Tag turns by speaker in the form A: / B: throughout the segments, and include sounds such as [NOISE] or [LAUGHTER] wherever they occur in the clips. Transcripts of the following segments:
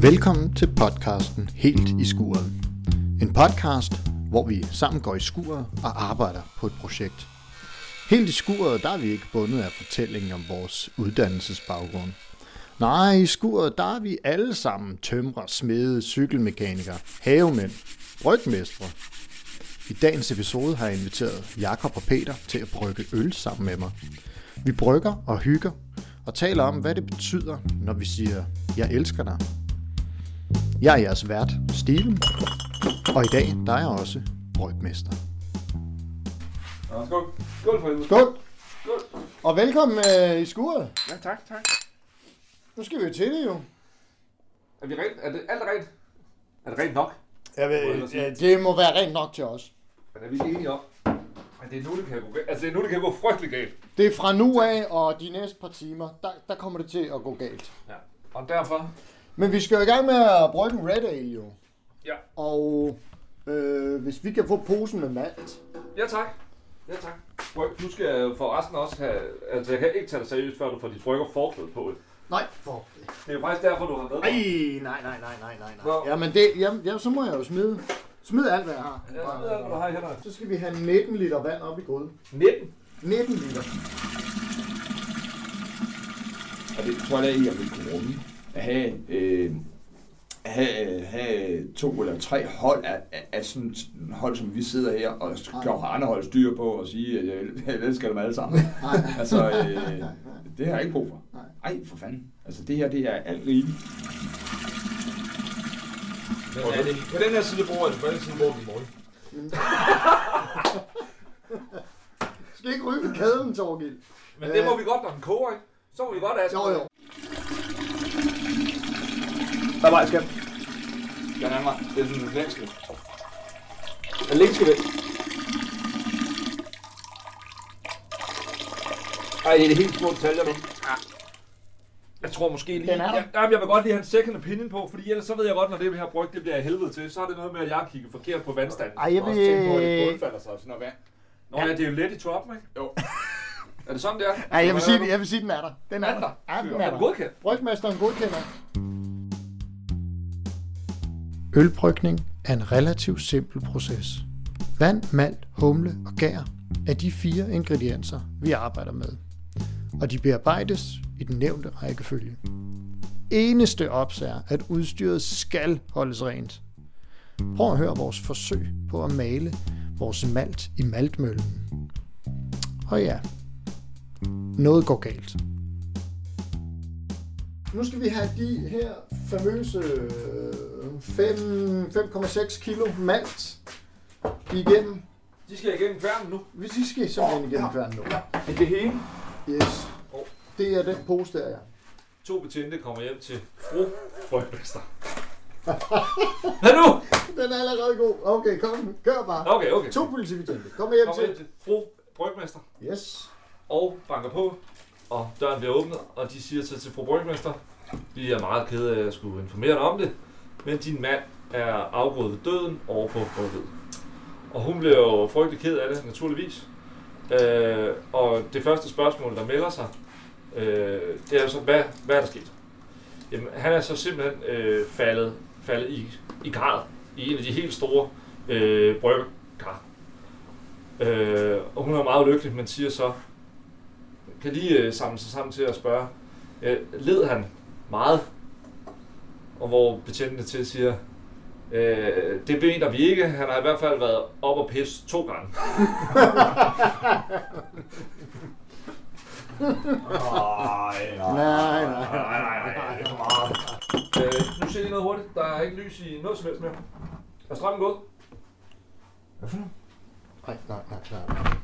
A: Velkommen til podcasten Helt i skuret. En podcast, hvor vi sammen går i skuret og arbejder på et projekt. Helt i skuret, der er vi ikke bundet af fortællingen om vores uddannelsesbaggrund. Nej, i skuret, der er vi alle sammen tømrer, smede, cykelmekanikere, havemænd, brygmestre. I dagens episode har jeg inviteret Jakob og Peter til at brygge øl sammen med mig. Vi brygger og hygger og taler om, hvad det betyder, når vi siger, jeg elsker dig. Jeg er jeres vært, Steven, og i dag der er jeg også brygmester.
B: Nå, skål. Skål for helvede.
A: Skål!
B: Skål.
A: Og velkommen øh, i skuret.
B: Ja, tak, tak.
A: Nu skal vi jo til det jo.
B: Er, vi rent, er det alt rent? Er det rent nok?
A: Jeg
B: ellers sige.
A: det må være rent nok til os.
B: Men er vi ikke enige om, at det er nu, det kan gå? Altså, det er nu, det kan gå frygtelig galt.
A: Det er fra nu af, og de næste par timer, der, der kommer det til at gå galt.
B: Ja. Og derfor...
A: Men vi skal jo i gang med at brygge en Red Ale jo.
B: Ja.
A: Og øh, hvis vi kan få posen med malt.
B: Ja, tak. Ja, tak. Bryg, nu skal jeg for resten også have... Altså, jeg kan ikke tage det seriøst, før du får dit brygger forklæde på.
A: Nej, for
B: Det er jo faktisk derfor, du har med
A: Ej,
B: mig.
A: nej, nej, nej, nej, nej,
B: Nå.
A: nej. Jamen det, jamen, ja, så må jeg jo smide, smide alt, hvad jeg har.
B: Ja, så ved jeg, hvad du har i hænderne.
A: Så skal vi have 19 liter vand op i gryden.
B: 19.
A: 19 liter.
C: Og det tror jeg, jeg vil kunne rumme. At have, øh, have, have to eller tre hold af, af, sådan en hold, som vi sidder her og skal have andre hold styr på og sige, at jeg, [LAUGHS] jeg elsker dem alle sammen.
A: Nej.
C: altså, øh, det har jeg ikke brug for.
A: Nej.
C: Ej, for fanden. Altså, det her, det er alt rigeligt.
B: Men er det på den her side bruger jeg det, på den side bruger vi i morgen. [LAUGHS]
A: Skal ikke ryge ved kæden, Torgild.
B: Men det må vi godt, når den koger, ikke? Så må vi godt have
A: Jo, jo.
C: Hvad var det, skat? Jeg nærmer mig. Det er sådan en længste. Den længste væk.
B: Ej, det er helt små detaljer nu. Jeg tror måske lige...
A: Den er der.
B: Jeg, jamen, jeg vil godt lige have en second opinion på, fordi ellers så ved jeg godt, når det her bryg, det bliver af helvede til, så er det noget med, at jeg kigger forkert på vandstanden.
A: Ej, jeg
C: også tænke på, at det
A: vil...
C: bundfalder sig sådan noget vand.
B: Nå ja, det er jo let i toppen, ikke?
C: Jo. [LAUGHS]
B: Er det sådan, det er?
A: Ej, jeg vil sige, jeg vil sige, den er der. Den er
B: Er den
A: der.
B: der?
A: Ja, den
B: Er
A: er
B: den
A: der.
B: godkendt?
A: Brygmesteren godkender. Ølbrygning er en relativt simpel proces. Vand, malt, humle og gær er de fire ingredienser, vi arbejder med. Og de bearbejdes i den nævnte rækkefølge. Eneste ops er, at udstyret skal holdes rent. Prøv at høre vores forsøg på at male vores malt i maltmøllen. Og ja, noget går galt. Nu skal vi have de her famøse øh, fem- 5,6 kilo malt igennem.
B: De skal igennem kværnen nu.
A: Hvis I skal simpelthen igennem kværnen nu.
C: Er det hele?
A: Yes. Det er den pose der, ja.
B: To betjente kommer hjem til fru Brygmester. Hvad [LAUGHS] nu?
A: Den er allerede god. Okay, kom. Kør bare.
B: Okay, okay.
A: To politibetjente. Kom hjem
B: Kommer hjem
A: til.
B: til fru Brygmester
A: Yes.
B: og banker på, og døren bliver åbnet, og de siger så til fru Brygmester, vi er meget kede af at skulle informere dig om det, men din mand er afgået ved døden over på brygget. Og hun bliver jo frygtelig ked af det, naturligvis. Øh, og det første spørgsmål, der melder sig, øh, det er jo så, hvad, hvad er der sket? Jamen, han er så simpelthen øh, faldet, faldet i, i grad i en af de helt store øh, bryggerkar. Øh, og hun er meget lykkelig, men siger så, kan lige øh, samle sig sammen til at spørge, øh, led han meget? Og hvor betjentene til siger, øh, det mener vi ikke, han har i hvert fald været op og pisse to gange. [LAUGHS]
C: Nej,
A: Nej, nej.
B: nej, nej, nej, er. Øh, nu ser jeg noget hurtigt, der er ikke lys i noget som helst mere. Er strømmen gået?
C: Hvad for noget?
A: Nej, nej, nej, nej.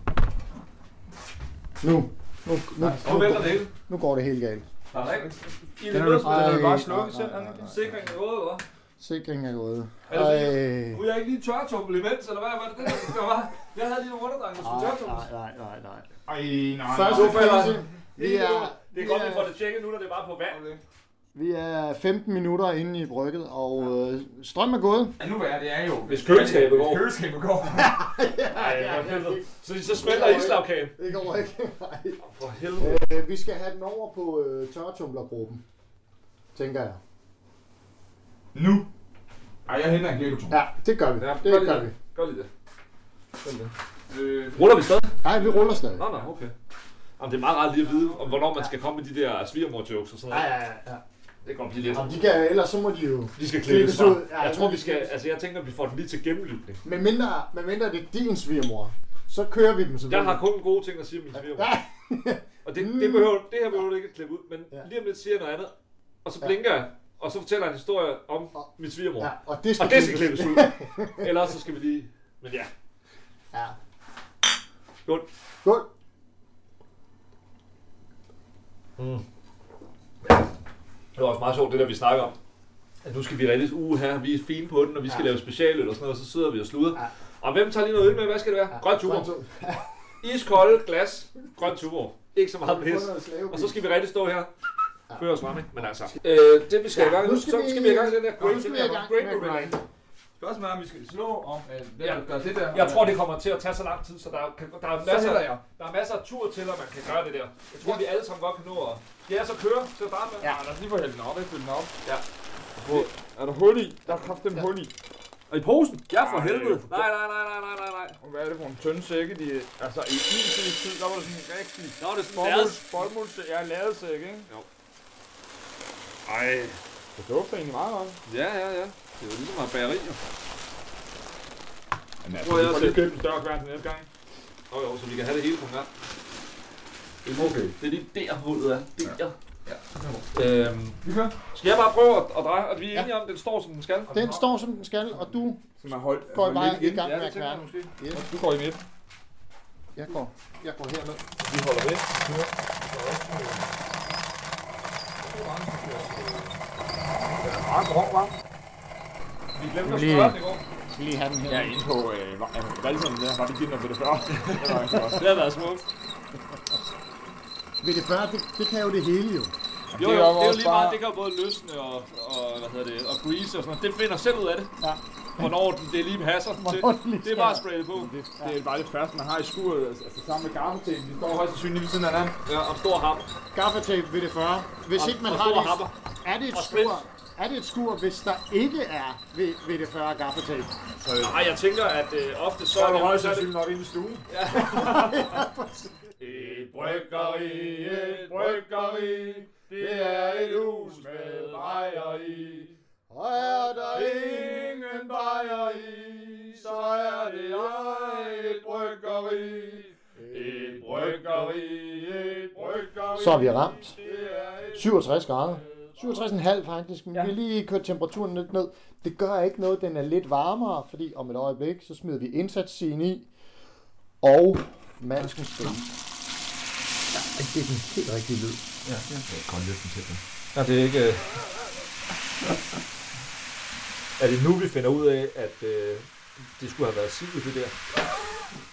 A: Nu. Nu, nu,
B: Nu vælter det hele.
A: nu går det helt galt.
B: Der er ikke. I
C: Den
B: det
C: er du- den er bare slukket
A: nej,
C: selv,
A: nej,
C: er
A: nej.
B: Sikringen er gået, hvad?
A: Sikringen er gået.
B: Det
A: Ej.
B: Kunne jeg ikke lige tørretumble imens, eller hvad var det det, der var? Jeg havde lige nogle underdrenge, der skulle
A: Nej,
B: tørretumbles.
A: nej, nej, nej, nej.
C: Ej, nej.
A: Første
B: nu
A: krise. Vi er,
B: Det er godt, vi får det tjekket nu, når det er bare på vand.
A: Vi er 15 minutter inde i brygget, og øh, strøm er gået.
C: Ja, nu er det er jo...
B: Hvis køleskabet går.
C: Hvis køleskabet går. [LAUGHS]
B: Ej, for helvede. Så, så smelter islagkagen.
A: Det går ikke. Nej.
B: For helvede.
A: Øh, vi skal have den over på øh, tørretumblergruppen, tænker jeg.
C: Nu. Ej, jeg henter en gækketon.
A: Ja, det gør vi.
B: Ja,
A: det
B: gør
A: gør
B: det.
A: vi.
B: Gør lige det. Gør lige det.
C: Øh,
B: Ruller vi stadig?
A: Nej, vi ruller stadig.
B: Nå, nå, okay. Jamen, det er meget rart lige at vide, om hvornår man skal komme med de der svigermor-jokes og sådan
A: Ja,
B: noget.
A: ja, ja. ja.
B: Det kommer blive lidt.
A: Jamen, de kan, ellers så må de jo...
B: De skal
A: klippes
B: klippes
A: ud. Ja,
B: Jeg tror, vi skal... Altså, jeg tænker, at vi får den lige til gennemlytning.
A: Men mindre, med mindre det er din svigermor, så kører vi dem
B: Jeg
A: selvfølgelig.
B: har kun gode ting at sige om min svigermor.
A: Ja,
B: Og det, det, behøver, det her behøver du ikke at klippe ud, men
A: Ja.
B: lige om lidt siger jeg noget andet. Og så blinker jeg, og så fortæller jeg en historie om
A: Og-
B: min svigermor.
A: ja, og det skal,
B: Og det skal klippes ud. [LAUGHS] Ellers så skal vi lige... Men ja,
A: Ja.
B: Skål.
A: Skål.
B: Mm. Det var også meget sjovt, det der vi snakker om. At nu skal vi rigtig uge her, vi er fine på den, og vi skal
A: Ja.
B: lave specialøl og sådan noget, og så sidder vi og sluder.
A: Ja.
B: Og hvem tager lige noget øl med? Hvad skal det være?
A: Ja,
B: Grønt tuborg.
A: grønt
B: Iskolde glas, grønt tuborg. Ikke så meget pis. Og så skal vi rigtig stå her.
A: Ja.
B: Før os frem, ikke? Men altså. Øh, det vi skal
A: Ja,
B: i gang
A: nu skal
B: så
A: vi-
B: skal vi i gang med den der
A: vi
B: den der grind.
C: Spørgsmålet er, om vi skal slå om, at den,
B: Ja.
C: gør det der.
B: Jeg tror, det kommer til at tage så lang tid, så der, kan, der, er, masser, der er masser af tur til, at man kan gøre det der. Jeg tror, vi alle sammen godt kan nå at... Skal jeg så køre til at starte med?
C: Ja, lad os lige få hældt den op, ikke? Fyld den op.
B: Ja.
C: Hvor- Er der hul i? Der er kraftigt hul i.
B: Og i posen? Ja, for
C: Ej,
B: helvede. Nej, nej, nej, nej, nej, nej, nej.
C: Hvad er det for en tynde sække, de... Altså, i min tid, tid, der var det sådan en rigtig...
B: Nå, det er sådan
C: Bomuls,
B: lærres.
C: bomuls, ja, lavet sække, ikke?
B: Jo.
C: Ej, det dufter egentlig meget godt.
B: Ja, ja, ja. Det er jo ligesom at bageri, jo.
C: Men
B: Tror jeg
C: vi får lige købt en større kværn til næste gang.
B: Jo, jo, så vi kan have det hele på en gang. Det er,
C: Okay.
B: det er lige der hullet er. Der.
C: Ja.
B: Øhm,
C: Vi kører.
B: skal jeg bare prøve at, at dreje, og vi er
A: Ja.
B: enige om, at den står som den skal?
A: Den står som den skal, og du
C: Som er holdt.
A: går bare i
C: igen.
A: gang
B: Ja,
A: med
B: det
A: at kværne.
B: måske.
A: Yes.
C: Du går i midten.
A: Jeg går, jeg går herned.
B: Vi holder ved.
C: Ah, hvor var
B: Vi glemte at
A: Lige-
B: spørge den i går.
A: Jeg skal lige have den her.
C: Ja, inde på øh, valgsen der, var det givet ved [LAUGHS] det før. det.
B: Det har været smukt.
A: Ved det før, det, det kan jo det hele jo.
B: Jo,
C: Det
B: jo,
C: er
B: det
C: jo
B: er jo lige meget,
C: bare-
B: det kan jo både løsne og, og, hvad hedder det, og grease og sådan noget. Det finder selv ud af det.
A: Ja.
B: Hvornår den- det lige passer til.
A: Det lige
B: Det er bare at
A: skal.
B: spraye det på.
C: Det, det er bare det første, man har i skuret, altså sammen med gaffetapen. De står højst sandsynligt ved siden af hinanden.
B: Ja, om stor ham.
A: Gaffatape ved det før. Hvis
B: Og-
A: ikke man
B: og
A: har det,
B: hammer.
A: er det et
B: Og
A: skur, er det et skur, hvis der ikke er ved, ved det før gaffatape?
B: Nej, jeg tænker, at øh, ofte så
C: Så er
B: det-
C: højst
B: er det-
C: sandsynligt nok inde i stuen. [LAUGHS] Et bryggeri, et bryggeri, det er et hus med mejeri.
A: Og er der
C: Ingen bajer i, så er det et bryggeri. Et bryggeri, et bryggeri.
A: Så har vi ramt
C: Det er et
A: 67 grader. 67,5 faktisk, men
C: Ja.
A: vi har lige kørt temperaturen lidt ned. Det gør ikke noget, den er lidt varmere, fordi om et øjeblik, så smider vi indsatssiden i, og mandsken skal i. Ja, det er den helt rigtige lyd.
B: Ja, ja. Jeg kan godt løfte til den. Ja, det er ikke... øh, Er det nu, vi finder ud af, at øh, det skulle have været sivet, det der?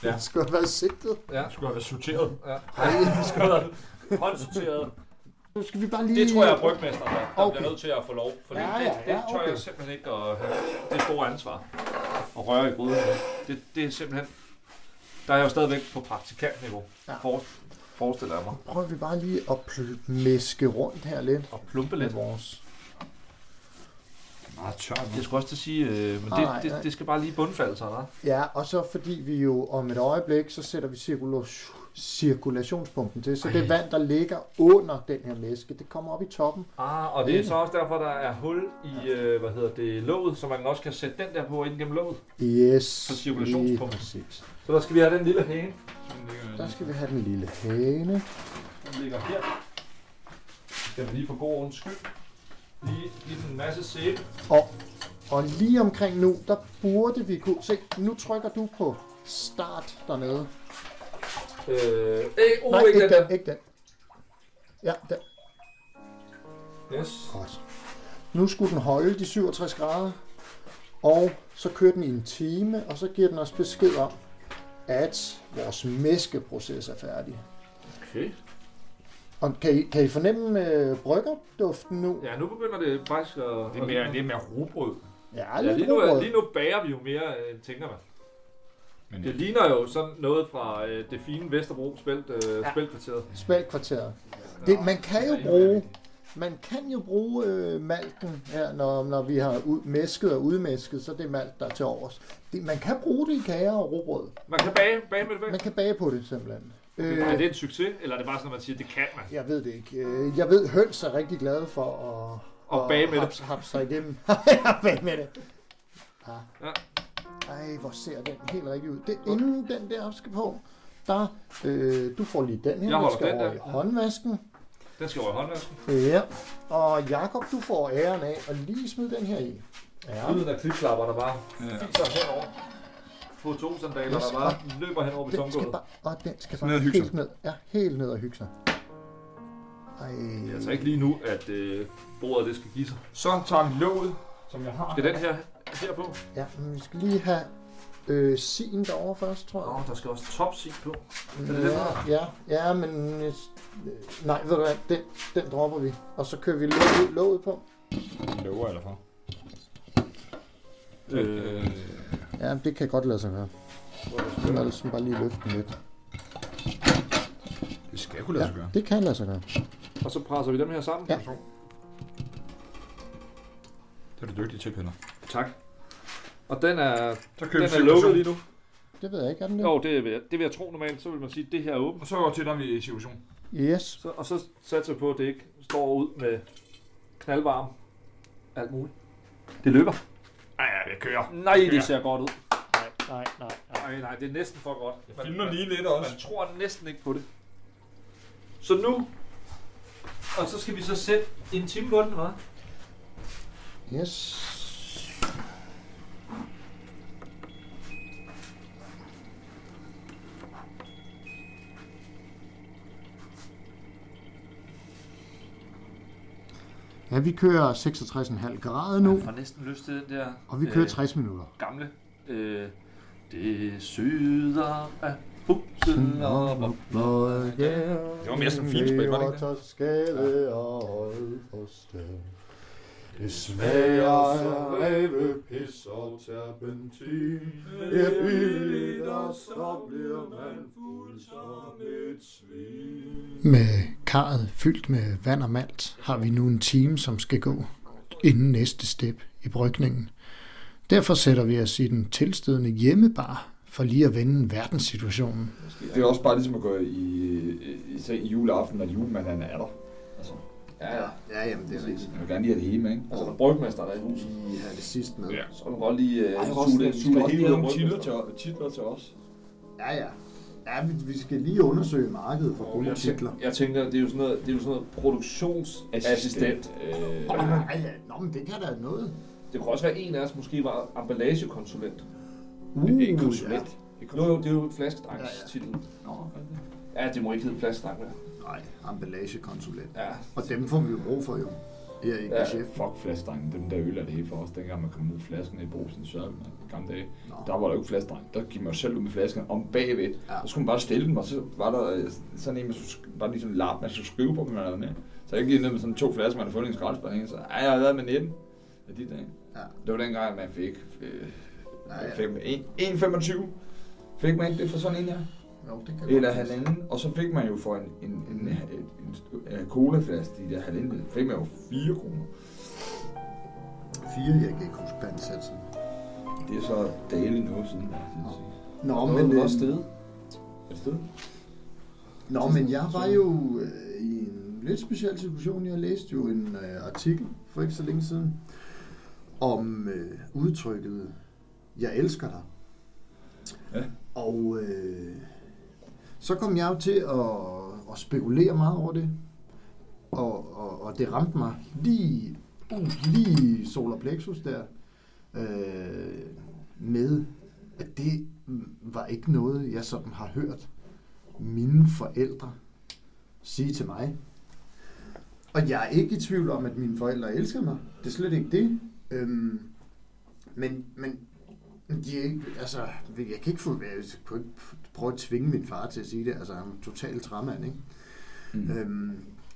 A: Ja. Det skulle have været sigtet.
B: Ja.
C: Det skulle have været sorteret.
B: ja. Nej, det skulle have været håndsorteret.
A: Nu skal vi bare lige...
B: Det tror jeg er brygmesteren, der, der
A: Okay.
B: bliver nødt til at få lov. For
A: Ja,
B: det,
A: ja,
B: det, det
A: ja,
B: tør
A: okay.
B: jeg simpelthen ikke at have det store ansvar. At røre i gryden. Det, det er simpelthen... Der er jeg jo stadigvæk på praktikantniveau.
A: Ja.
B: For, forestiller jeg mig.
A: Prøver vi bare lige at pl- mæske rundt her lidt.
B: Og plumpe
A: Med
B: lidt.
A: vores...
C: Meget tørt.
B: Det skulle også til at sige, øh, men
A: Nej,
B: det, det,
A: nej.
B: det skal bare lige bundfalde sig, hva'?
A: Ja, og så fordi vi jo om et øjeblik, så sætter vi cirkula- cirkulationspumpen til. Så det vand, der ligger under den her mæske, det kommer op i toppen.
B: Ah, og det er så også derfor, der er hul i, øh, hvad hedder det, låget, så man også kan sætte den der på ind gennem låget.
A: Yes.
B: Så cirkulationspumpen.
A: lige præcis.
B: Så der skal vi have den lille hane,
A: Der skal vi have den lille hane.
B: den ligger her. Skal vi lige for god ordens skyld. Lige give den en masse sæbe.
A: Og, og lige omkring nu, der burde vi kunne... Se, nu trykker du på start dernede.
B: Øh, øh, uh,
A: Nej,
B: ikke
A: ikke
B: den
A: den, ikke den. Ja, den.
B: Yes.
A: Godt. Nu skulle den holde de 67 grader, og så kører den i en time, og så giver den os besked om, at vores mæskeproces er færdig.
B: Okay.
A: Og kan I, kan I fornemme øh, bryggerduften nu?
B: Ja, nu begynder det faktisk at...
C: Det er mere, det er mere rugbrød.
A: Ja,
B: Ja, lige, nu, lige nu bager vi jo mere, øh, tænker man.
C: Men
B: Det ligner jo sådan noget fra øh, det fine Vesterbro spælt, øh,
A: Ja.
B: spæltkvarteret.
A: Spælkvarteret. Det, man kan jo bruge man kan jo bruge øh, malten her, når, når vi har ud, mæsket og udmæsket, så det er malt, der er til overs. Det, man kan bruge det i kager og råbrød.
B: Man kan bage, bage med det væk.
A: Man kan bage på det simpelthen.
B: Øh, er det en succes, eller er det bare sådan, at man siger, det kan man?
A: Jeg ved det ikke. Øh, Jeg ved, høns er rigtig glade for at,
B: Og bage med det.
A: haps, haps sig igennem. [LAUGHS] ja, bage med det. Ja.
B: Ja.
A: Ej, hvor ser den helt rigtig ud. Det, inden den der skal på, der, øh, du får lige den her,
B: Jeg
A: der
B: holder
A: skal
B: den
A: over
B: der.
A: i håndvasken.
B: Den skal over i håndvasken.
A: Ja, og Jakob, du får æren af at lige smide den her i. Ja,
B: Lyden af klipklapper, der bare
C: Ja.
B: fiser henover. På to sandaler,
A: Yes,
B: der bare løber hen over
A: den skal
B: betongulvet.
A: bare, og den skal bare
C: ned og hygge
A: helt ned. Ja, helt ned og hygge sig. Ej,
B: Det er altså ikke lige nu, at øh, bordet det skal give sig.
C: Så tager vi låget, som jeg har.
B: Skal den her her på?
A: ja, men vi skal lige have øh, sin derovre først, tror jeg.
B: Åh, der skal også topsig på. det den
A: Ja, ja, ja, men... øh, Nej, ved du hvad, den, den dropper vi. Og så kører vi låget, låget på.
C: Lover eller for?
B: Øh,
A: Ja, det kan godt lade sig gøre. Så må jeg bare lige løfte den lidt.
C: Det skal kunne lade sig
A: Ja,
C: gøre.
A: det kan lade sig gøre.
B: og så presser vi dem her sammen.
A: Ja.
C: Det er du dygtig til, Peter.
B: Tak. Og den er,
C: Så
B: den er lukket lige nu.
A: Det ved jeg ikke, er den det?
B: Jo, det vil, jeg, det vil jeg tro normalt. Så vil man sige, at det her er åbent.
C: Og så går til, når vi er i situation.
A: Yes.
B: Så, og så satser jeg på, at det ikke står ud med knaldvarm. Alt muligt. Det løber.
C: Ja, ja, det kører.
B: Nej, det ser godt ud.
A: Nej, nej, nej.
B: Nej, nej, det er næsten for godt.
C: Jeg filmer lige lidt
B: Man
C: også.
B: tror næsten ikke på det. Så nu... Og så skal vi så sætte en time på den, eller hvad?
A: Yes. Ja, vi kører 66,5 grader nu,
B: Jeg får næsten lyst til den der...
A: og vi kører 60 minutter.
B: gamle. Øh, det syder af bussen og bobler.
A: Det
C: var mere sådan en filmspil, var det ikke det?
A: og. Det smager af rævepis og terpentin. Det er billigt, og så bliver man fuld som et svin. Med karret fyldt med vand og malt har vi nu en time, som skal gå inden næste step i brygningen. Derfor sætter vi os i den tilstødende hjemmebar for lige at vende verdenssituationen.
C: Det er også bare ligesom at gå i, i, i, i juleaften, når julemanden er der. Altså,
B: Ja, ja.
A: ja jamen det er rigtigt.
C: man vil gerne lige have det hele med, ikke?
B: Altså, der er brygmester der er i huset.
A: Vi har det sidste med.
C: Ja.
B: Så kan man godt lige
C: Ej,
B: uh,
C: jeg
B: suge det, suge det hele ud af
C: nogle titler
B: brygmester.
C: til, titler til os.
A: Ja, ja. Ja, vi, skal lige undersøge markedet for gode
B: Jeg,
A: titler.
B: tænker, jeg tænker, det er jo sådan noget, det er jo sådan noget produktionsassistent.
C: Øh,
A: Ja, ja. Nå, men det kan da noget.
B: Det kunne også være en af os, måske var emballagekonsulent.
A: Uh,
C: ikke konsulent.
B: Jo, jo, det er jo flaskedrengstitlen.
C: Nå,
B: Ja, det må ikke hedde flaskedreng.
A: Nej, emballagekonsulent.
B: Ja,
A: Og dem får vi jo brug for jo. Her i
B: Ja.
A: geschæft.
C: Fuck flaskedrengen, dem der øl er det hele for os. Dengang man kom ud flasken i brusen i sørgen, gamle dage.
A: Nå.
C: Der var der jo ikke flaskedreng. Der gik man jo selv ud med flasken om bagved.
A: Ja.
C: Så skulle man bare stille dem, og så var der øh, sådan en, man skulle, sk- bare lige sådan en lap, man skulle skrive på, man havde med. Så jeg gik ned med sådan to flasker, man havde fundet i en skraldespand, så ej, jeg har været med 19 af de dage.
A: Ja.
C: Det var dengang, man fik, øh,
A: Ja, ja.
C: fik en- 1,25. Fik man ikke det for sådan en her?
A: Jo, det kan
C: Eller halvanden. Og så fik man jo for en, en, en, en, en, en, colaflaske, de der halvanden, fik man jo 4 kroner.
A: Fire, jeg kan ikke huske pandsatsen.
C: Det er så dagligt noget siden. vil jeg sige.
A: Nå,
B: Noget
A: men,
B: var
A: øh,
B: også stedet.
C: Er det sted?
A: Nå, men jeg var jo øh, i en lidt speciel situation. Jeg læste jo en øh, artikel for ikke så længe siden om øh, udtrykket, jeg elsker dig.
C: Ja.
A: Og øh, så kom jeg jo til at, at spekulere meget over det. Og, og, og det ramte mig lige, uh, lige solar plexus der. Øh, med, at det var ikke noget, jeg sådan har hørt mine forældre sige til mig. Og jeg er ikke i tvivl om, at mine forældre elsker mig. Det er slet ikke det. Øhm, men men de er ikke, altså, jeg kan ikke få, jeg ikke prøve at tvinge min far til at sige det, altså han er totalt træmand, ikke?
C: Mm.
A: Øhm,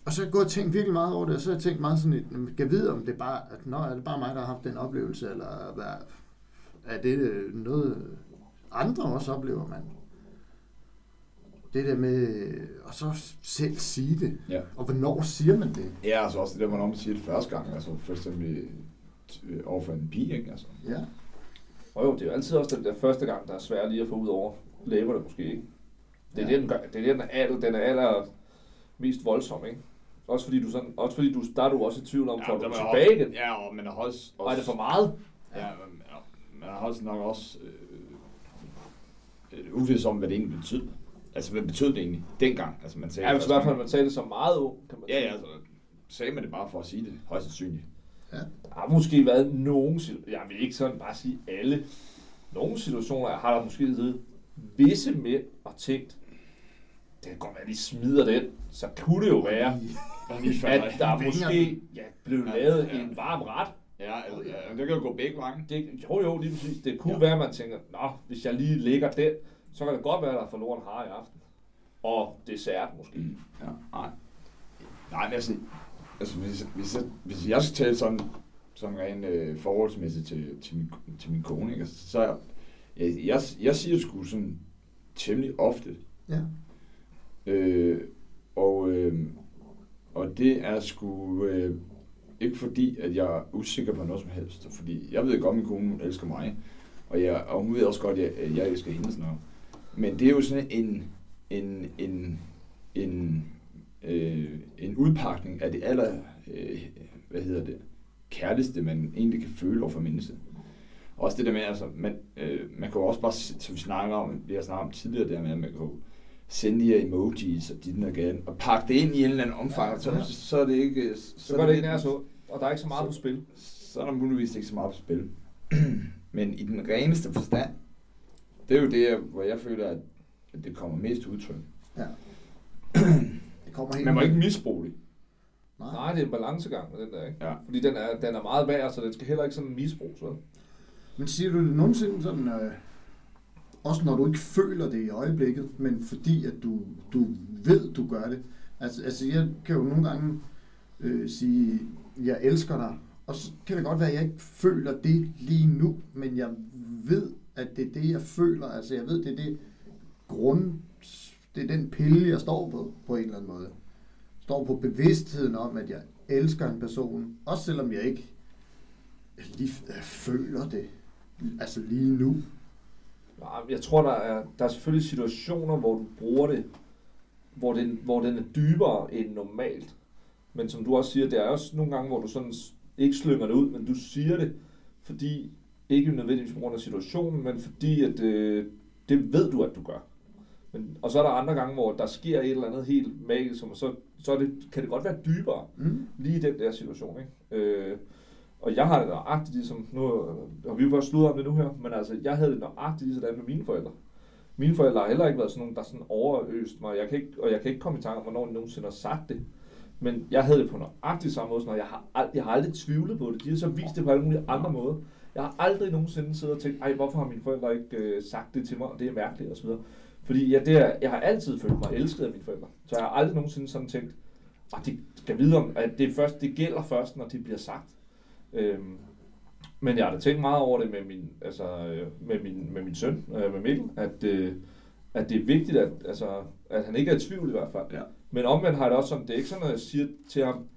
A: og så har jeg gået og tænkt virkelig meget over det, og så har jeg tænkt meget sådan, et, "Jamen, kan jeg vide, om det er bare, at, nå, er det bare mig, der har haft den oplevelse, eller hvad, er det øh, noget, andre også oplever, man? det der med, og så selv sige det.
C: Ja.
A: Og hvornår siger man det?
C: Ja, altså også det der, hvornår man siger det første gang. Altså for eksempel øh, overfor en pige, ikke? Altså.
A: Ja.
B: Og jo, det er jo altid også den der første gang, der er svært lige at få ud over læberne måske, ikke? Det er
A: Ja.
B: ja. den, gør- det er den, aller, den er aller mest voldsom, ikke? Også fordi du sådan, også fordi du, der er du også i tvivl om, får du tilbage igen.
C: Ja, og man har også...
B: Og er det for meget?
C: Ja, men, ja, man har også nok også øh, øh, uvidst om, hvad det egentlig betød. Altså, hvad betød det egentlig dengang? Altså, man sagde
B: Ja,
C: det
B: hvis i hvert fald man sagde det så meget ung, kan man
C: Ja,
B: sige.
C: ja, altså, sagde man det bare for at sige det, højst sandsynligt.
B: Der har måske været nogen jeg vil ikke sådan bare sige alle, nogle situationer har der måske siddet visse mænd og tænkt, det kan godt være, de smider den, så kunne det jo være, at der måske ja, blev
C: Ja,
B: lavet
C: ja.
B: en varm ret.
C: Ja, altså, ja, det kan jo gå begge veje.
B: Det, jo jo, lige præcis. Det kunne
C: Ja.
B: ja. være, at man tænker, nå, hvis jeg lige lægger den, så kan det godt være, at der er forloren har i aften. Og dessert måske.
C: Ja, nej. Nej, men altså, altså hvis, hvis, jeg, hvis jeg skal tale sådan, sådan rent øh, forholdsmæssigt til, til, min, til min kone, ikke? Altså, så jeg, jeg, jeg siger sgu sådan temmelig ofte,
A: Ja.
C: øh, og, øh, og det er sgu øh, ikke fordi, at jeg er usikker på noget som helst, fordi jeg ved godt, at min kone elsker mig, og, jeg, og hun ved også godt, at jeg, jeg elsker hende sådan noget. Men det er jo sådan en, en, en, en, øh, en udpakning af det aller, øh, hvad hedder det, kærligste, man egentlig kan føle over for mennesket. Også det der med, altså, man, øh, man kan jo også bare, som vi snakker om, vi har snakket om tidligere, der med, at man kan jo sende de her emojis og dit og og pakke det ind i en eller anden omfang,
A: Ja,
C: så,
A: ja.
C: så er det ikke...
B: Så gør det ikke nær så. Og der er ikke så meget
C: Så-
B: på spil.
C: så er der muligvis ikke så meget på spil. [CLEARS THROAT] Men i den reneste forstand, det er jo det, hvor jeg føler, at det kommer mest udtryk.
A: ja. Kommer helt
C: Man må ikke misbruge det.
A: Nej.
B: Nej, det er en balancegang med den der, ikke?
C: Ja.
B: Fordi den er, den er meget værd, så den skal heller ikke sådan misbruges, vel?
A: Men siger du det nogensinde sådan, øh, også når du ikke føler det i øjeblikket, men fordi at du, du ved, du gør det. Altså, altså jeg kan jo nogle gange øh, sige, jeg elsker dig, og så kan det godt være, at jeg ikke føler det lige nu, men jeg ved, at det er det, jeg føler. Altså jeg ved, det er det grund, det er den pille, jeg står på, på en eller anden måde. Står på bevidstheden om, at jeg elsker en person, også selvom jeg ikke lige føler det. Altså lige nu.
B: Jeg tror, der er, der er selvfølgelig situationer, hvor du bruger det, hvor den, hvor den er dybere end normalt. Men som du også siger, det er også nogle gange, hvor du sådan ikke slynger det ud, men du siger det, fordi, ikke nødvendigvis på grund af situationen, men fordi, at øh, det ved du, at du gør. Men, og så er der andre gange, hvor der sker et eller andet helt magisk, og så, så er det, kan det godt være dybere
A: Mm.
B: lige i den der situation. Ikke? Øh, og jeg har det nøjagtigt ligesom, nu har vi jo bare sludret om det nu her, men altså, jeg havde det nøjagtigt lige sådan med mine forældre. Mine forældre har heller ikke været sådan nogen, der sådan overøst mig, jeg kan ikke, og jeg kan ikke komme i tanke om, hvornår de nogensinde har sagt det. Men jeg havde det på nøjagtigt samme måde, og jeg har, ald- jeg har aldrig tvivlet på det. De har så vist det på alle mulige andre måder. Jeg har aldrig nogensinde siddet og tænkt, ej, hvorfor har mine forældre ikke øh, sagt det til mig, og det er mærkeligt osv. Fordi ja, det er, jeg har altid følt mig elsket af mine forældre. Så jeg har aldrig nogensinde sådan tænkt, at det skal vide om, at det, først, det gælder først, når det bliver sagt. Øhm, men jeg har da tænkt meget over det med min, altså, øh, med min, med min søn, øh, med Mikkel, at, øh, at det er vigtigt, at, altså, at han ikke er i tvivl i hvert fald.
C: Ja.
B: Men omvendt har jeg det også sådan, det er ikke sådan, at jeg siger til ham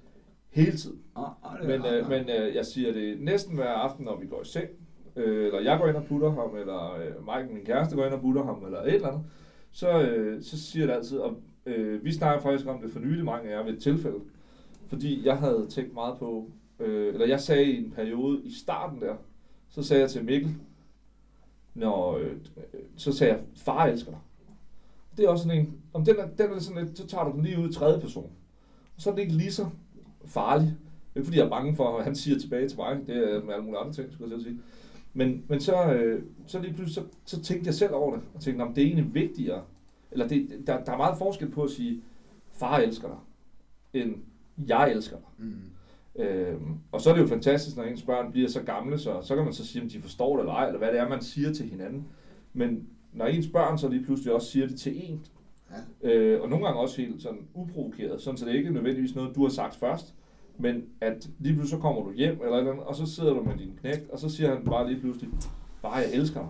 B: hele tiden.
C: Ah, ah,
B: Men, øh, men øh, jeg siger det næsten hver aften, når vi går i seng, øh, eller jeg går ind og putter ham, eller øh, Mike, min kæreste, går ind og putter ham, eller et eller andet, så, øh, så siger det altid, og øh, vi snakker faktisk om det for nylig, mange af jer ved et tilfælde, fordi jeg havde tænkt meget på, øh, eller jeg sagde i en periode i starten der, så sagde jeg til Mikkel, når, øh, så sagde jeg, far elsker dig. Det er også sådan en, om den er, den er sådan lidt, så tager du den lige ud i tredje person. Og så er det ikke lige så farlig. Det er ikke fordi, jeg er bange for, at han siger tilbage til mig. Det er med alle mulige andre ting, skulle jeg sige. Men, men så, øh, så lige pludselig, så, så tænkte jeg selv over det. Og tænkte, om det er egentlig vigtigere. Eller det, der, der er meget forskel på at sige, far elsker dig, end jeg elsker dig.
A: Mm.
B: Øhm, og så er det jo fantastisk, når ens børn bliver så gamle, så, så kan man så sige, om de forstår det eller ej, eller hvad det er, man siger til hinanden. Men når ens børn så lige pludselig også siger det til en,
A: Ja.
B: øh, og nogle gange også helt sådan uprovokeret, sådan så det ikke er nødvendigvis noget, du har sagt først, men at lige pludselig så kommer du hjem, eller, eller andet, og så sidder du med din knægt, og så siger han bare lige pludselig, bare jeg elsker dig.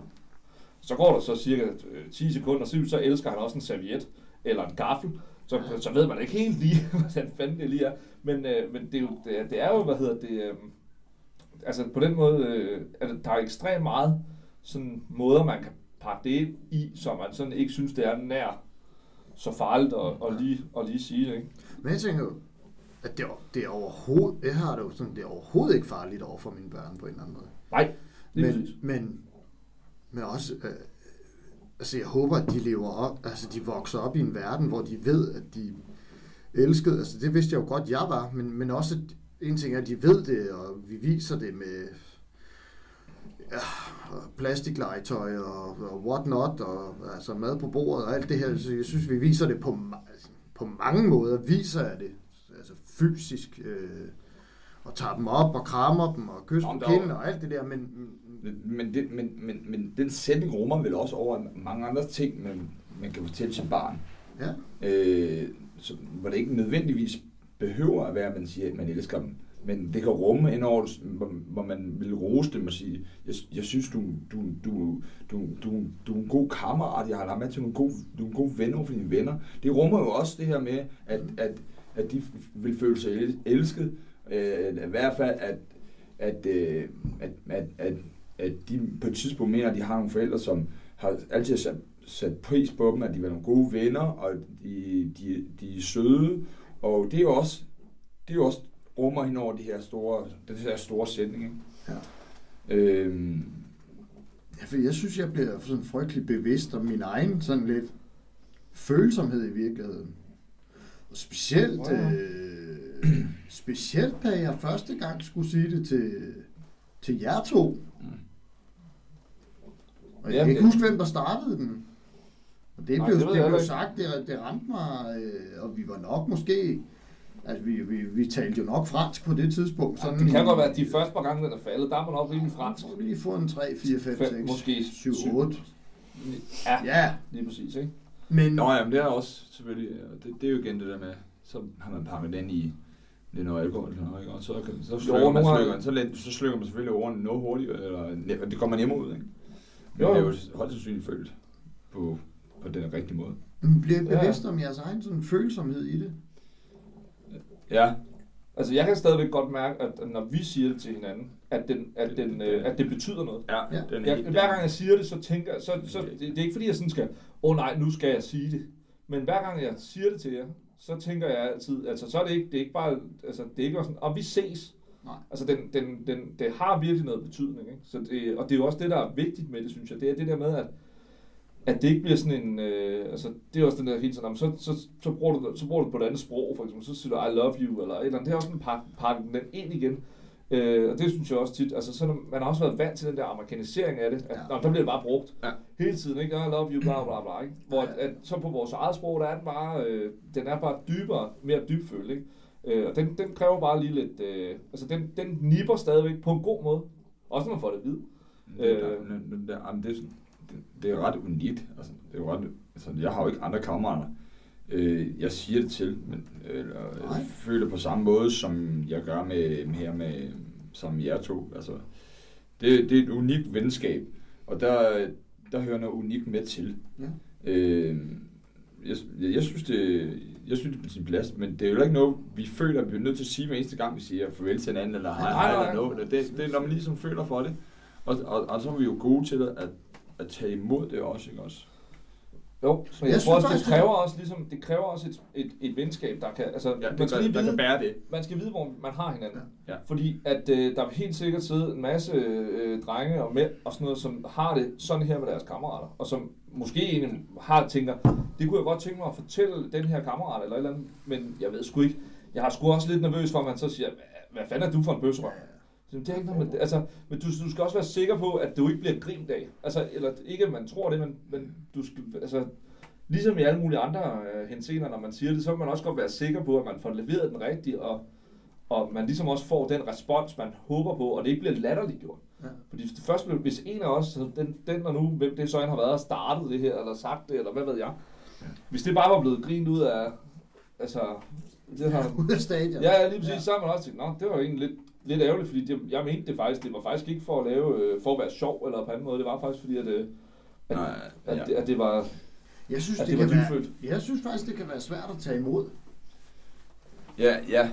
B: Så går der så cirka øh, 10 sekunder, så, så elsker han også en serviet, eller en gaffel, så, så ved man ikke helt lige, [LAUGHS] hvordan fanden det lige er. Men, øh, men det, er jo, det, er, det er jo, hvad hedder det, øh, altså på den måde, øh, er det, der er ekstremt meget sådan måder, man kan pakke det ind i, så man sådan ikke synes, det er nær så farligt at, at, lige, at lige sige det. Ikke?
A: Men jeg tænker at det, er- det er overhovedet, jeg har det jo sådan, det er overhovedet ikke farligt over for mine børn på en eller anden måde.
B: Nej,
A: Men, men, men også, øh, altså jeg håber, at de lever op, altså de vokser op i en verden, hvor de ved, at de elskede, altså det vidste jeg jo godt, jeg var, men, men også, en ting er, at de ved det, og vi viser det med ja, plastiklegetøj og, og what not, og altså mad på bordet og alt det her, så jeg synes, vi viser det på, på mange måder, viser jeg det, fysisk, øh, og tager dem op og krammer dem og kysser
C: er jo-
A: kinden og alt det der, men,
C: Men, men, det, men, men, men den sætning rummer vel også over mange andre ting, man, man kan fortælle sit barn.
A: ja,
C: Øh, så, hvor det ikke nødvendigvis behøver at være, at man siger, at man elsker dem. Men det kan rumme ind over, hvor, man vil rose dem og sige, jeg, jeg synes, du, du, du, du, du, du er en god kammerat, jeg har lagt med til nogle gode, du er en god ven over for dine venner. Det rummer jo også det her med, at, at, at de vil føle sig el- elsket. Øh, I hvert fald, at, at, øh, at, at, at, at de på et tidspunkt mener, at de har nogle forældre, som har altid sat, sat pris på dem, at de er nogle gode venner, og de, de, de er søde. Og det er jo også, det er jo også rummer hen over de her store, den her store sætning. Ikke?
A: Ja.
C: Øhm,
A: Ja, for jeg synes, jeg bliver sådan frygtelig bevidst om min egen sådan lidt følsomhed i virkeligheden. Og specielt,
B: Wow.
A: øh, specielt da jeg første gang skulle sige det til, til jer to. Og jeg
B: Jamen,
A: kan ikke huske, hvem der startede den. Og det
B: Nej,
A: blev,
B: det
A: det blev sagt, det, det ramte mig, øh, og vi var nok måske... Altså, vi, vi, vi talte jo nok fransk på det tidspunkt.
B: Ja, det kan godt være, at de første par gange, den er faldet, der er man nok rimelig fransk.
A: Vi lige få en 3, 4, 5,
B: Fem,
A: 6,
B: måske
A: 7,
B: syv.
A: 8.
B: Ja,
A: Ja,
B: lige præcis, ikke?
A: Men...
C: Nå ja, men det er også selvfølgelig, det, det er jo igen det der med, så har man pakket den i lidt noget alkohol, eller noget, ikke? og så, kan, så, slukker
B: Jo,
C: man, slukker, så, let, så slukker man selvfølgelig ordene noget hurtigere, eller det kommer nemmere ud, ikke? Men
B: Jo,
C: det er
B: jo.
C: højst sandsynligt følt på, på den rigtige måde.
A: Men bliver
B: Ja.
A: bevidst om jeres egen sådan følsomhed i det.
C: Ja,
B: Altså, jeg kan stadigvæk godt mærke, at når vi siger det til hinanden, at, den, at, den, øh, at det betyder noget.
C: ja,
A: Ja.
C: den er
B: Jeg, hver gang jeg siger det, så tænker jeg, så, så det, det er ikke fordi, jeg sådan skal, åh oh, nej, nu skal jeg sige det. Men hver gang jeg siger det til jer, så tænker jeg altid, altså så er det ikke, det er ikke bare, altså det er ikke sådan, og vi ses.
A: Nej.
B: Altså den, den, den, det har virkelig noget betydning, ikke? Så det, og det er jo også det, der er vigtigt med det, synes jeg. Det er det der med, at, at det ikke bliver sådan en, øh, altså det er også den der hele tiden, så, så, så, bruger du, så bruger du på et andet sprog, for eksempel, så siger du, I love you, eller et eller andet. Det er også sådan, pakke, pakke den ind igen. Øh, og det synes jeg også tit, altså så, man har også været vant til den der amerikanisering af det, at
A: Ja.
B: nå, der bliver det bare brugt
C: Ja.
B: hele tiden, ikke? I love you, bla bla bla, ikke? Hvor at, at, så på vores eget sprog, der er den bare, øh, den er bare dybere, mere dybfølt, ikke? Øh, og den, den kræver bare lige lidt, øh, altså den, den nipper stadigvæk på en god måde, også når man får det at vide.
C: Det,
B: Øh.
C: der, det, der, jamen, det, er sådan- det, det er ret unikt. Altså, det er ret, altså, jeg har jo ikke andre kammerater, øh, jeg siger det til, men øh, eller,
A: Nej.
C: jeg føler på samme måde, som jeg gør med, her med, som jer to. Altså, det, det er et unikt venskab, og der, der hører noget unikt med til.
A: Ja.
C: Øh, jeg, jeg, synes, det, jeg synes, det er på sin plads, men det er jo ikke noget, vi føler, at vi er nødt til at sige hver eneste gang, vi siger farvel til hinanden, eller hej, hej, eller noget. Det, det er, når man ligesom føler for det. Og, og, og så er vi jo gode til at, at tage imod det også, ikke også?
B: Jo, men jeg,
A: Jeg
B: tror
A: synes
B: også, det
A: faktisk,
B: kræver også, ligesom, det kræver også et, et, et venskab, der kan, altså,
C: Ja,
B: man skal
C: gør,
B: lige
C: der
B: vide,
C: kan bære det.
B: man skal vide, hvor man har hinanden.
C: Ja.
B: Fordi at øh, der vil helt sikkert sidde en masse øh, drenge og mænd og sådan noget, som har det sådan her med deres kammerater, og som måske egentlig har tænker, det kunne jeg godt tænke mig at fortælle den her kammerat eller et eller andet, men jeg ved sgu ikke. Jeg har sgu også lidt nervøs for, at man så siger, "Hvad- fanden er du for en bøsrøv? Så Det er ikke noget det. altså, men du, du skal også være sikker på, at du ikke bliver en grindag. Altså, eller ikke, at man tror det, men, men du skal, altså, ligesom i alle mulige andre øh, henseender, når man siger det, så vil man også godt være sikker på, at man får leveret den rigtige, og, og man ligesom også får den respons, man håber på, og det ikke bliver latterligt gjort.
A: Ja.
B: Fordi hvis det først blev, hvis en af os, den, den og nu, hvem det så end har været, og startet det her, eller sagt det, eller hvad ved jeg. Hvis det bare var blevet grint ud af, altså, det har, [LAUGHS]
A: Ud af stadion.
B: Ja, lige præcis. Ja. Så har man også tænkt, nå, det var egentlig lidt, lidt ærgerligt, fordi det, jeg mente det faktisk, det var faktisk ikke for at lave, øh, for at være sjov eller på anden måde, det var faktisk fordi, at, øh, at,
C: Nej,
B: at,
C: ja.
B: det, at det var,
A: Jeg synes,
C: At
A: det,
C: det
A: kan
C: var
A: være,
C: dybfølt.
A: jeg synes faktisk, det kan være svært at tage imod.
C: Ja, ja.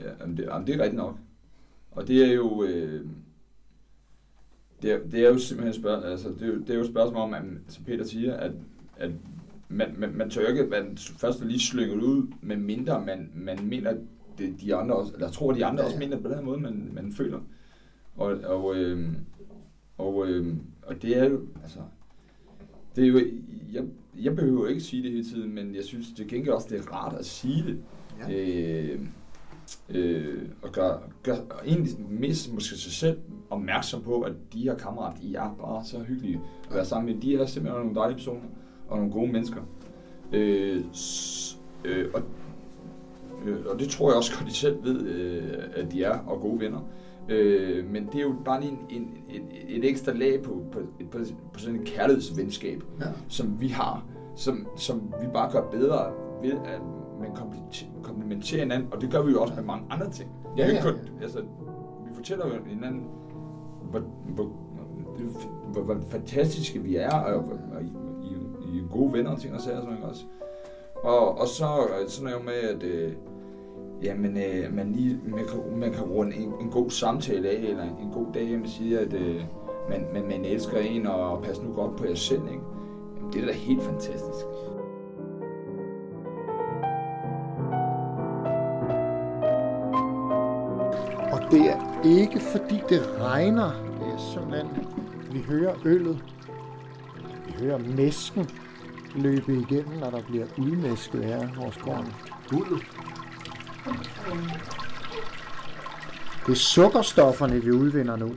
C: ja jamen det, jamen det er rigtigt nok. Og det er jo... Øh, det, er, det er jo simpelthen et spørgsmål, altså det, er jo, det er jo et spørgsmål om, at, som Peter siger, at, at man, man, man tør ikke man først lige slynge ud, med mindre man, man mener, det de andre også, eller tror, de andre
A: Ja,
C: også
A: ja.
C: mener det på den her måde, man, man føler. Og, og, øh, og, øh, og det er jo, altså, det er jo, jeg, jeg behøver ikke sige det hele tiden, men jeg synes det gengæld også, det er rart at sige det.
A: Ja.
C: Øh, øh, og gør, gør og egentlig mest måske sig selv opmærksom på, at de her kammerater, de er bare så hyggelige at være sammen med. De er simpelthen nogle dejlige personer og nogle gode mennesker. Øh, øh, og, øh, og det tror jeg også godt, de selv ved, øh, at de er, og gode venner. Øh, men det er jo bare lige en, en, et, et ekstra lag på, på, på, på sådan et kærlighedsvenskab,
A: Ja.
C: som vi har, som, som vi bare gør bedre ved, at man komplementerer- hinanden, og det gør vi jo også med mange andre ting.
A: Ja, ja,
C: ikke kun- Altså, vi fortæller jo hinanden, hvor, hvor, hvor, hvor, fantastiske vi er, og, og, og I, I er gode venner og ting og sager, og sådan noget også. Og, og så øh, sådan noget med, at øh, jamen, øh, man, lige, man, kan, man kan runde en, en god samtale af, eller en, en god dag, man siger, at øh, man, man, man elsker en, og pas nu godt på jer selv, ikke? Jamen, det er da helt fantastisk.
A: Og det er ikke fordi det regner. Det er simpelthen, vi hører øllet. Vi hører mæsken løbe igennem, når der bliver udmæsket her hos gården. Uldet. Det er sukkerstofferne, vi udvinder nu.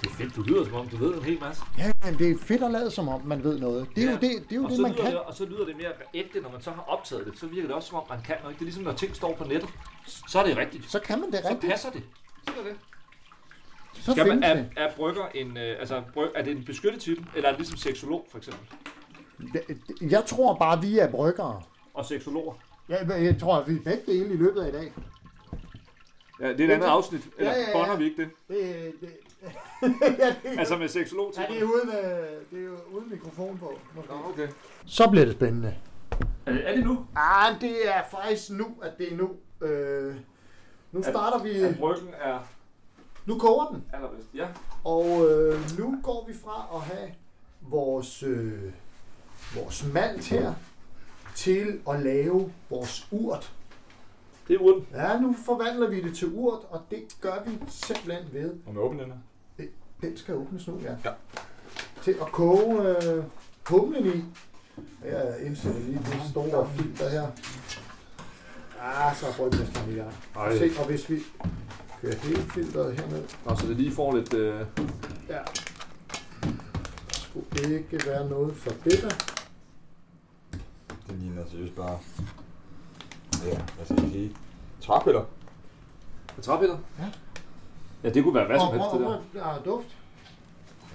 B: Det er fedt, du lyder som om, du ved en hel masse.
A: Ja, men det er fedt at lade som om, man ved noget. Det er
B: Ja.
A: jo det, det, er jo
B: og
A: det
B: så
A: man kan.
B: Det, og så lyder det mere ægte, når man så har optaget det. Så virker det også som om, man kan noget. Det er ligesom, når ting står på nettet. Så er det rigtigt.
A: Så kan man det
B: Så
A: rigtigt.
B: passer det. Så er det.
A: Så
B: Skal man, er,
A: det.
B: er brygger en, øh, altså, bryg, er det en beskyttet type, eller er det ligesom seksolog, for eksempel?
A: Det- Jeg tror bare, vi er bryggere.
B: Og seksologer?
A: Jeg, jeg tror, at vi er begge dele i løbet af i dag.
B: Ja, det er et andet afsnit. Eller
A: Ja, ja, ja.
B: bonder vi ikke det?
A: Det, det, [LAUGHS]
B: Altså med seksolog
A: ja, det er uden, øh, det er jo uden mikrofon på. Måske.
B: Nå, okay.
A: Så bliver det spændende.
B: Er det, er det nu?
A: Ah, det er faktisk nu, at det er nu. Øh, nu starter vi...
B: At bryggen er
A: Nu koger den.
B: allerbedst. Ja.
A: Og øh, nu går vi fra at have vores, øh, vores malt her til at lave vores urt.
B: Det er urten.
A: Ja, nu forvandler vi det til urt, og det gør vi simpelthen ved.
C: Og med åbne den
A: Den skal åbnes nu, ja.
C: Ja.
A: Til at koge øh, humlen i. Jeg indsætter lige det store filter her. Ah, så er brygmesteren i gang.
B: Ej.
A: Se, og hvis vi kører hele filteret herned,
B: Nå, så det lige får lidt... Øh...
A: ja. Der skulle ikke være noget for bitter.
D: Det ligner seriøst bare... Ja, hvad skal jeg sige? Træpiller.
B: Med træpiller?
A: Ja.
B: Ja, det kunne være hvad som helst, det
A: og-
B: der.
A: Der er duft.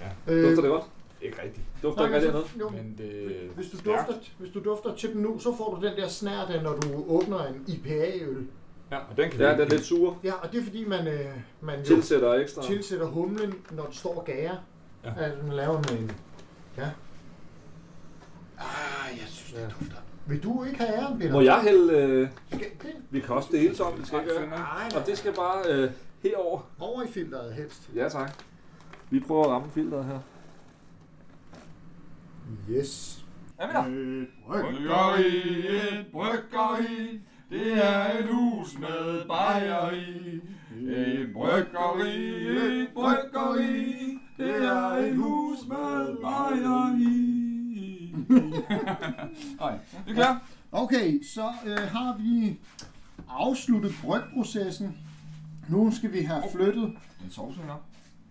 D: Ja.
A: Øh,
B: Dufter det godt?
D: Ikke rigtigt.
B: Dufter
A: nej,
B: ikke rigtig noget?
A: jo,
D: Men det
A: hvis du, dufter, hvis du dufter til den nu, så får du den der snært når du åbner en IPA-øl.
D: Ja, og den kan
B: Ja,
D: vi
B: den er lidt sur.
A: Ja, og det er fordi, man, øh, man jo
B: Tilsætter ekstra.
A: tilsætter humlen, når den står og gager.
D: Ja.
A: Altså, man laver med en... Ja. Ah, jeg synes, det
B: Ja.
A: dufter. Vil du ikke have æren, Peter?
B: Må jeg hælde... Øh...
A: Skal det
B: Vi kan også dele om, det skal ikke gøre.
D: Sønder.
A: Nej,
B: Og det skal bare øh, herover.
A: over i filteret helst.
B: Ja, tak. Vi prøver at ramme filteret her.
A: Yes.
B: Ja, men da.
A: Øh,
D: Bryggeri, et bryggeri, det er et hus med bajeri. Et bryggeri, et bryggeri, det er et hus med bajeri. [LAUGHS] Nej, det er klar.
A: Okay, så øh, har vi afsluttet brygprocessen. Nu skal vi have flyttet
D: En sovs her.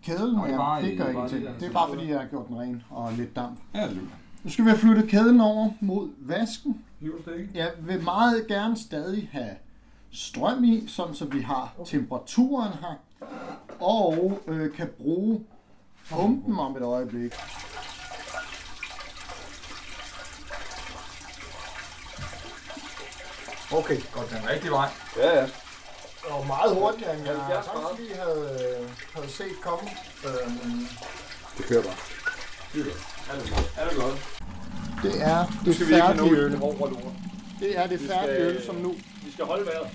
A: kedlen
D: Nå, det er
A: her.
D: bare
A: Det
D: i-
A: gør
D: bare
A: ingenting.
D: det der.
A: Det er bare fordi, jeg har gjort den ren og lidt damp.
D: Ja, det det.
A: Nu skal vi have flyttet kedlen over mod vasken.
D: Det?
A: Jeg vil meget gerne stadig have strøm i, sådan så vi har temperaturen her, og øh, kan bruge pumpen om et øjeblik. Okay, godt.
D: Den rigtige vej.
B: Ja, ja.
A: Det var meget hurtigere, end jeg
B: 70 grader.
A: faktisk lige havde, havde set komme. Øhm,
B: Det kører bare.
C: Er det godt? Er det godt?
A: Det er det
C: skal vi
A: færdige øl. Det er det
C: Vi
A: færdige
C: skal-
A: øl, som nu
B: Vi skal holde vejret.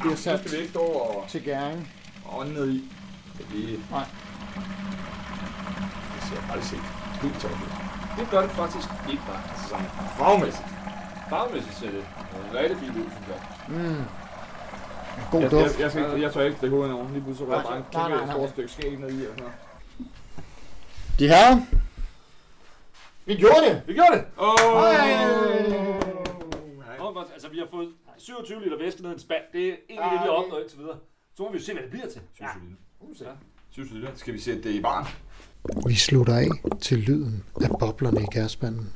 A: bliver
C: Nu
A: sat
C: skal vi ikke stå og
A: til gæring.
C: ånde ned i. Det bliver...
A: Nej.
C: Det ser faktisk ikke helt tomt ud.
B: Det gør det faktisk ikke bare.
C: Altså sådan farvemæssigt.
B: Farvemæssigt ser det rigtig fint ud, synes jeg.
A: Mm. God
C: Jeg,
A: duft.
C: jeg, jeg, skal, jeg tør ikke stikke hovedet over. Lige pludselig rører bare en kæmpe stort stykke skæg ned i. Og sådan noget.
A: De her. Vi gjorde det!
B: Vi gjorde det!
C: Åh!
A: Hej!
B: Godt. Altså, vi har fået 27 liter væske ned i en spand. Det er egentlig det, vi har opnået indtil videre. Så må vi jo se, hvad det bliver til.
C: Ja. Synes du det? Skal vi sætte det i barn?
A: Vi slutter af til lyden af boblerne i gærspanden.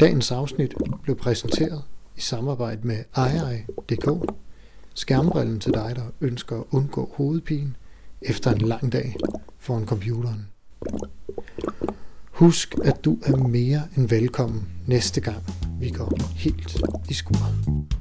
A: Dagens afsnit blev præsenteret i samarbejde med iei.dk. Skærmbrillen til dig, der ønsker at undgå hovedpine efter en lang dag foran computeren. Husk, at du er mere end velkommen næste gang, vi går helt i skuret.